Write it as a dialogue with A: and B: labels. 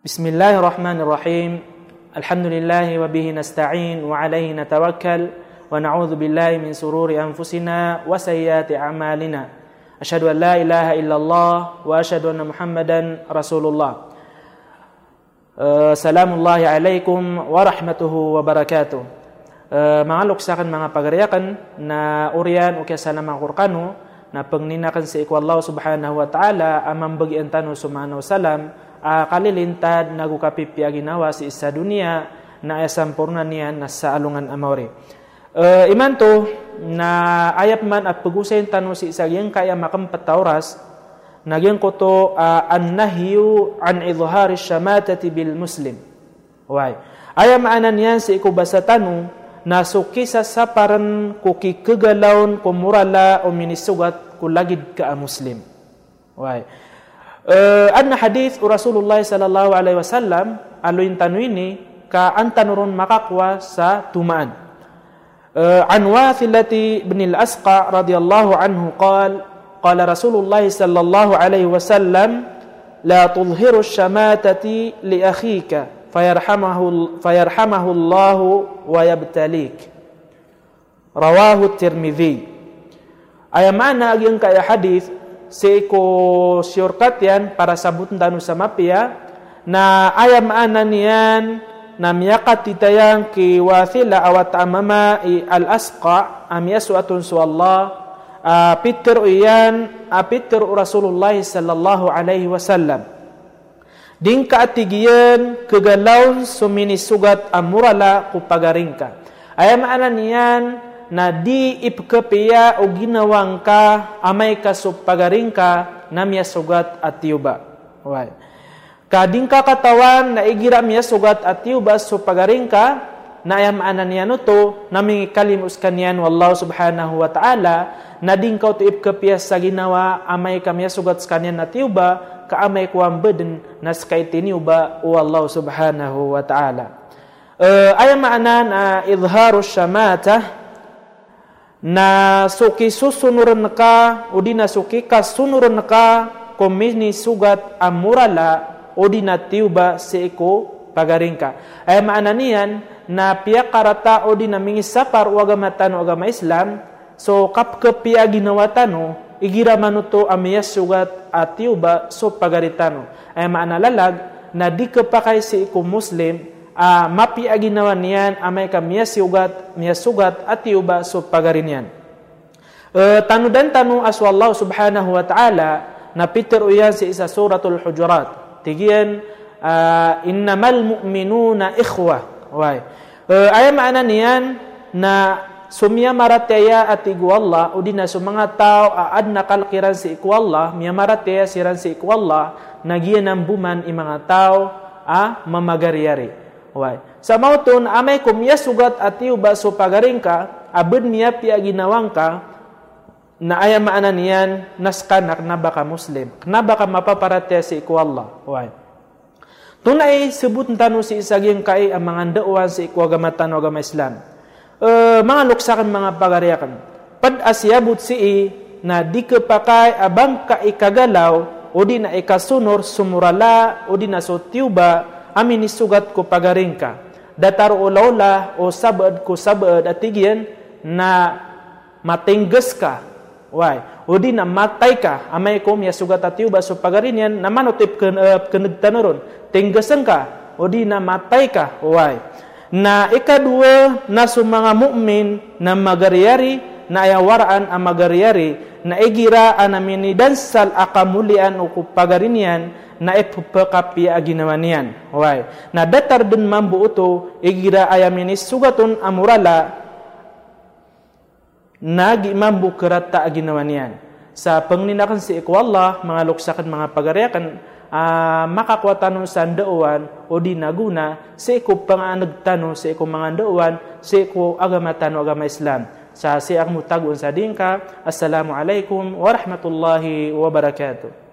A: بسم الله الرحمن الرحيم الحمد لله وبه نستعين وعليه نتوكل ونعوذ بالله من سرور أنفسنا وسيئات أعمالنا أشهد أن لا إله إلا الله وأشهد أن محمدا رسول الله سلام الله عليكم ورحمته وبركاته mga luksakan mga pagariyakan na urian o kaya mga kurkano na pangninakan sa ikwa Allah subhanahu wa ta'ala amang bagian tano sumano salam. Uh, kalilintad nagukapipi ginawa si isa dunia na ayasampurna niya na sa alungan amore. Uh, iman to na ayap man at pagusayin tanong si isa yung kaya makampat oras nagyan ko to uh, an nahyu an idhari shamatati bil muslim. Why? Ayam maanan yan si ikubasa tanong na suki sa saparan kuki kegalauan kumurala o minisugat kulagid ka a muslim. Why? Uh, adna hadith Rasulullah sallallahu alaihi wasallam aluin tanwini ka antanurun makakwa sa tumaan. Uh, an Wathilati bin al-Asqa radhiyallahu anhu qal qala Rasulullah sallallahu alaihi wasallam la tudhiru shamatati li akhika fayarhamahu fayarhamahu Allah wa yabtalik. Rawahu Tirmidzi. Ayamana agyang kaya hadith seiko shortcut yan para sabut danu sa mapya na ayam anan yan na miyakat titayang ki wathila awat amama i al asqa am yaswatun su Allah uh, Peter iyan uh, Peter Rasulullah sallallahu alaihi wasallam. Din kaatigiyan kegalaw sumini sugat amurala kupagaringka ayam anan yan na di ipkepiya o ginawang ka amay ka supagaring ka na miya sugat at tiyuba. Why? Kading ka katawan na igira miya sugat at tiyuba supagaring ka na ayamaan niya no to nami kalimus kanyan wallahu subhanahu wa ta'ala na din ka to ipkepiya sa ginawa amay ka miya sugat sa kanyan na tiyuba ka amay kuwang beden na skay tiniuba o subhanahu wa ta'ala. Uh, ayamaan na idharu shamata na suki susunuran ka o di na suki ka komini sugat amurala o di na tiuba si iko pagaring ka. Ay maana niyan na piya karata o di na mingisapar o agama tano agama Islam so kapkepiya ginawa tano igira manuto amiya sugat at tiuba so pagaritano. Ay maana lalag na di kapakay si iko Muslim uh, mapi aginawan niyan amay ka miya sugat miya sugat at iuba so pagarin yan. Uh, tanu dan tanu asu Allah subhanahu wa ta'ala na Peter uyan si isa suratul hujurat. Tigian uh, innamal mu'minuna ikhwa. Why? Uh, ay maana niyan na sumia marataya at igu Allah o di na mga tao aad na kalkiran si iku Allah miya marataya siran si iku Allah nagiyan ng buman i mga tao a mamagaryari. Why? Sa mauton, amay kumya sugat at ba so pagaring ka, abad niya piya ginawang ka, na aya maanan niyan, naskanak na baka Muslim. Na baka mapaparate si iku Allah. Why? Tunay, sebut tanu si isaging kay ang mga daawan si iku agamatan agama Islam. Uh, mga luksakan mga pagariyakan. Pad asyabut si i, na di kapakay abang ka ikagalaw, o di na ikasunor sumurala, o di na so tiuba, amin isugat ko pagaring ka. Datar ulawla o sabad ko sabad at tigyan na matinggas ka. Why? O di na matay ka. Amay ko miya sugat at ba so pagarin yan naman utip kanagtanaron. Tinggasan ka. O di na matay ka. Why? Na ikadua na sa mga mu'min na magaryari na ayawaraan ang magaryari na igira anamin ni dansal akamulian o kupagarinyan na ipupakapi aginawa niyan. Why? Na datar din mambu uto, igira ayaminis sugatun amurala, nagi mambu kerata aginawa niyan. Sa pangninakan si Allah, mga luksakan, mga pagariakan, uh, makakuha tanong sa ndauan o di naguna sa iko panganag tanong sa iko mga ndauan sa iko agama tanong agama Islam. Sa siyak mutagun sa dinka, Assalamualaikum warahmatullahi wabarakatuh.